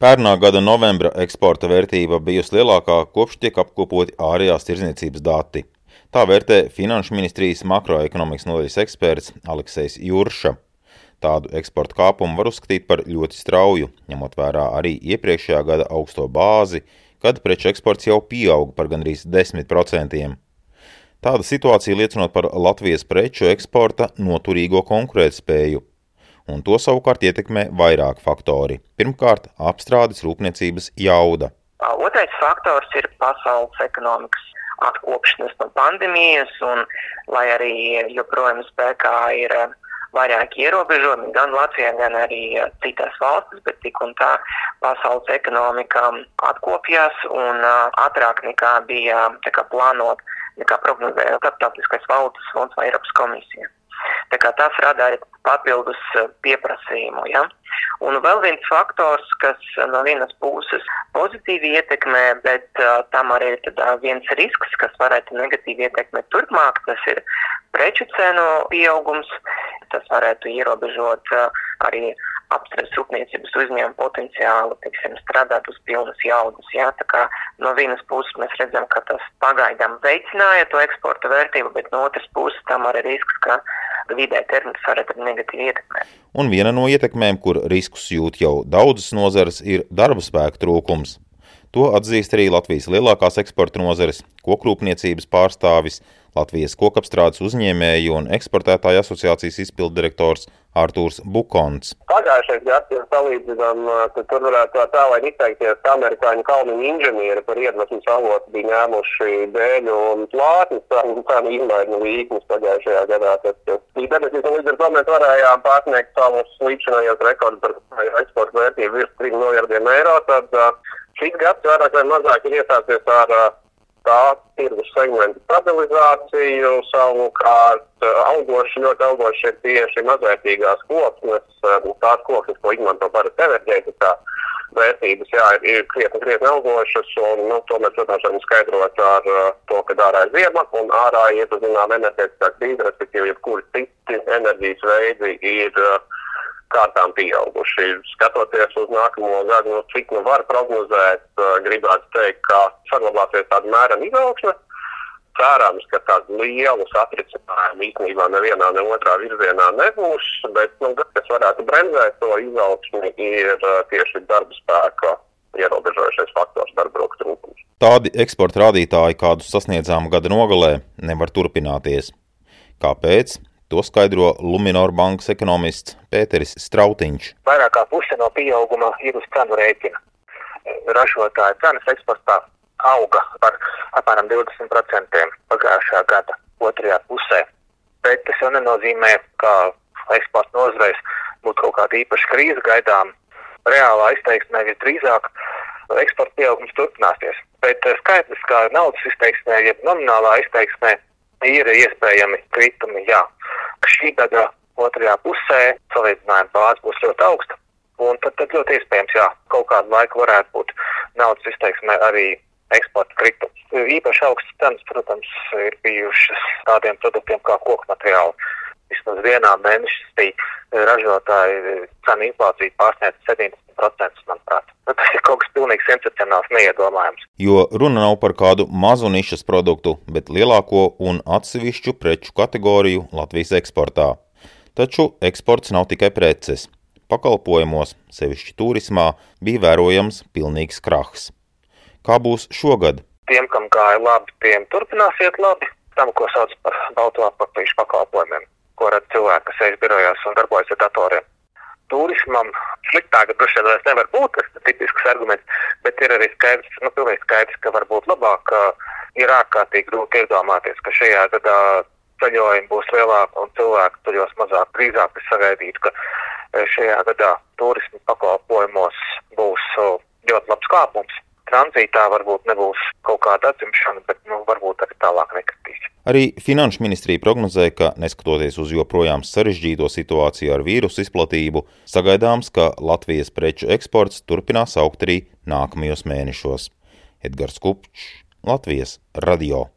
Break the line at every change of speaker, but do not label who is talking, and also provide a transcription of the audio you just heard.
Pērnā gada novembra eksporta vērtība bijusi lielākā kopš tiek apkopoti ārējās tirzniecības dati. Tā vērtē Finanšu ministrijas makroekonomikas nodaļas eksperts Aleksejs Jurša. Tādu eksporta kāpumu var uzskatīt par ļoti strauju, ņemot vērā arī iepriekšējā gada augsto bāzi, kad preču eksports jau pieauga par gandrīz 10%. Tāda situācija liecinot par Latvijas preču eksporta noturīgo konkurētspēju un to savukārt ietekmē vairāk faktori. Pirmkārt, apstrādes rūpniecības jauda.
Otrais faktors ir pasaules ekonomikas atkopšanās no pandēmijas, un lai arī joprojām spēkā ir vairāki ierobežojumi gan Latvijā, gan arī citās valstīs, bet tik un tā pasaules ekonomika atkopjās un ātrāk nekā bija kā plānot, nekā prognozēja Starptautiskais valūtas fonds vai Eiropas komisija. Tas arī papildus eh, pieprasījumu. Ja? Un vēl viens faktors, kas eh, no vienas puses pozitīvi ietekmē, bet uh, tam arī ir uh, viens risks, kas varētu negatīvi ietekmēt turpmāk, tas ir preču cenu pieaugums. Tas varētu ierobežot uh, arī apstrādes rūpniecības uzņēmumu potenciālu, teiksim, strādāt uz pilnas jaudas. Jā, tā kā no vienas puses mēs redzam, ka tas pagaidām veicināja to eksporta vērtību, bet no otras puses tam arī risks, ka vidē termiņš varētu negatīvi ietekmēt.
Un viena no ietekmēm, kur riskus jūt jau daudzas nozares, ir darba spēka trūkums. To atzīst arī Latvijas lielākās eksporta nozares, kokrūpniecības pārstāvis, Latvijas kokapstrādes uzņēmēju un eksportētāju asociācijas izpildirektors Artūrs Bukons.
Pagājušais gads, ja salīdzinām, tad tur varētu tā tālāk izteikties, ka amerikāņu kalniņu inženieri par iedvesmas avotu bija ņēmuši dēļu un plātnes cenu izmaiņu līknes pagājušajā gadā. Tas bija debesis, un līdz ar to mēs varējām pārsniegt savus līdzinājos rekordus par eksporta vērtību virs 3 miljardiem eiro. Tad šis gads vairāk vai mazāk ir iesācies ar tā tirgus segmentu stabilizāciju, savukārt eh, augoši, ļoti augoši ir tieši mazvērtīgās koksnes, eh, tās koksnes, ko izmanto parasti enerģētikā. Vērtības jā, ir, krietni, krietni augošas, un nu, to mēs, protams, varam skaidrot ar uh, to, ka ārā ir ziema, un ārā ir, zinām, enerģētiskā krīze, respektīvi, jebkuri citi enerģijas veidi ir uh, kārtām pieauguši. Skatoties uz nākamo gadu, no cik nu var prognozēt, gribētu teikt, ka saglabāsies tāda mērena izaugsme. Cerams, ka tādu lielu satricinājumu īstenībā nevienā, ne otrā virzienā nebūs, bet, nu, kas varētu bremzēt to izaugsmi, ir tieši darba spēka ierobežojušais faktors, darba roku trūkums.
Tādi eksporta rādītāji, kādus sasniedzām gada nogalē, nevar turpināties. Kāpēc? To skaidro Luminor bankas ekonomists Pēteris Strautiņš.
Vairāk kā puse no pieauguma ir uz cenu rēķina. Ražotāja cenas eksportā auga par apmēram 20% pagājušā gada otrajā pusē. Bet tas jau nenozīmē, ka eksporta nozarēs būtu kaut kāda īpaša krīze gaidām. Reālā izteiksmē visdrīzāk eksporta pieaugums turpināsies. Bet skaidrs, ka naudas izteiksmē, jeb nominālā izteiksmē ir iespējami kritumi, jā šī gada otrajā pusē salīdzinājuma bāze būs ļoti augsta. Un tad, tad ļoti iespējams, jā, kaut kādu laiku varētu būt naudas izteiksmē arī eksporta kritums. Īpaši augstas cenas, protams, ir bijušas tādiem produktiem kā koku materiāli. Vismaz vienā mēnesī ražotāji cenu inflācija pārsniedz 70%, manuprāt. Nu, tas ir kaut kas pilnīgi sensacionāls, neiedomājams.
Jo runa nav par kādu mazu nišas produktu, bet lielāko un atsevišķu preču kategoriju Latvijas eksportā. Taču eksports nav tikai preces. Pakalpojumos, sevišķi turismā, bija vērojams pilnīgs krahs. Kā būs šogad?
Tiem, kam gāja labi, tiem turpināsiet labi. Tam, ko sauc par balto apakšīšu pakalpojumiem, ko redz cilvēki, kas sēž birojās un darbojas ar datoriem. Turismam sliktāk droši vien vairs nevar būt, tas tipisks arguments, bet ir arī skaidrs, nu, pilnīgi skaidrs, ka varbūt labāk ir ārkārtīgi grūti iedomāties, ka šajā gadā ceļojumi būs lielāki un cilvēku ceļos mazāk. Drīzāk es sagaidītu, ka šajā gadā turismu pakalpojumos būs ļoti labs kāpums tranzītā varbūt nebūs kaut kāda atzimšana, bet nu, varbūt arī tālāk nekritīs.
Arī Finanšu ministrija prognozē, ka neskatoties uz joprojām sarežģīto situāciju ar vīrusu izplatību, sagaidāms, ka Latvijas preču eksports turpinās augt arī nākamajos mēnešos. Edgars Kupčs, Latvijas radio.